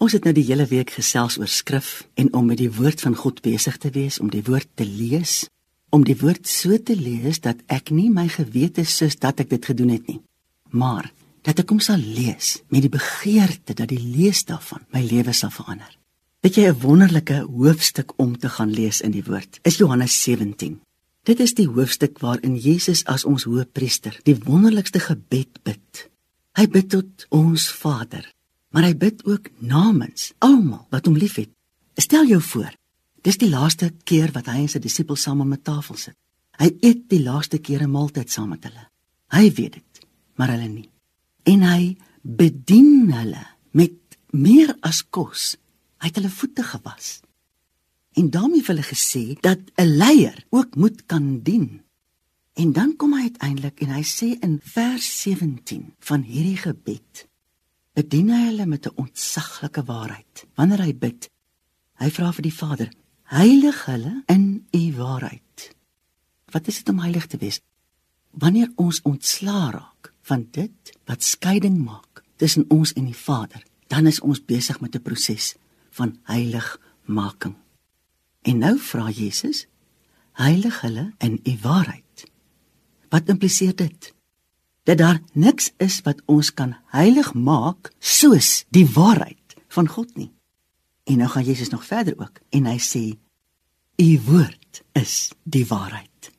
Ons het nou die hele week gesels oor skrif en om met die woord van God besig te wees, om die woord te lees, om die woord so te lees dat ek nie my gewete sus dat ek dit gedoen het nie, maar dat ek hom sal lees met die begeerte dat die lees daarvan my lewe sal verander. Dit jy 'n wonderlike hoofstuk om te gaan lees in die woord. Is Johannes 17. Dit is die hoofstuk waarin Jesus as ons hoëpriester die wonderlikste gebed bid. Hy bid tot ons Vader, maar hy bid ook namens almal wat hom liefhet. Stel jou voor, dis die laaste keer wat hy en sy disippels saam om 'n tafel sit. Hy eet die laaste keer 'n maaltyd saam met hulle. Hy weet dit, maar hulle nie. En hy bedien hulle met meer as kos. Hy het hulle voete gewas. En daarmee hulle gesê dat 'n leier ook moet kan dien. En dan kom hy uiteindelik en hy sê in vers 17 van hierdie gebed: bedien hy hulle met 'n ontsaglike waarheid. Wanneer hy bid, hy vra vir die Vader: "Heilig hulle in u waarheid." Wat is dit om heilig te wees? Wanneer ons ontslaa raak van dit wat skeiding maak tussen ons en die Vader, dan is ons besig met 'n proses van heiligmaking. En nou vra Jesus: "Heilig hulle in u waarheid." Wat impliseer dit? Dat daar niks is wat ons kan heilig maak soos die waarheid van God nie. En nou gaan Jesus nog verder ook en hy sê u woord is die waarheid.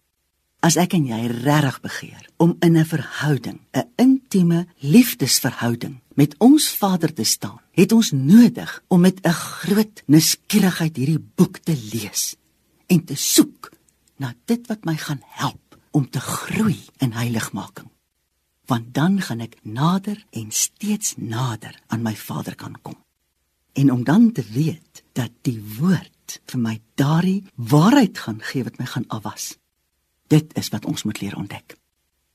As ek en jy regtig begeer om in 'n verhouding, 'n intieme liefdesverhouding met ons Vader te staan, het ons nodig om met 'n groot nuuskierigheid hierdie boek te lees en te soek na dit wat my gaan help om te groei in heiligmaking want dan gaan ek nader en steeds nader aan my Vader kan kom. En om dan te weet dat die woord vir my daardie waarheid gaan gee wat my gaan afwas. Dit is wat ons moet leer ontdek.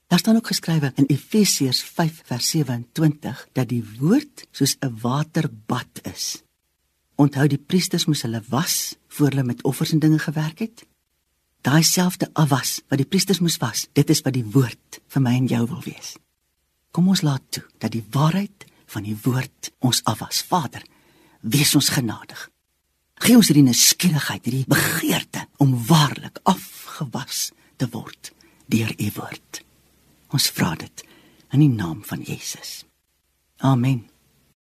Daar staan ook geskrywe in Efesiërs 5 vers 27 dat die woord soos 'n waterbad is. Onthou die priesters moes hulle was voor hulle met offers en dinge gewerk het. Daai selfde afwas wat die priesters moes was, dit is wat die woord vir my en jou wil wees. Kom ons laat toe dat die waarheid van die woord ons afwas. Vader, wees ons genadig. Gee ons hierdie nuuskierigheid, hierdie begeerte om waarlik afgewas te word deur u woord. Ons vra dit in die naam van Jesus. Amen.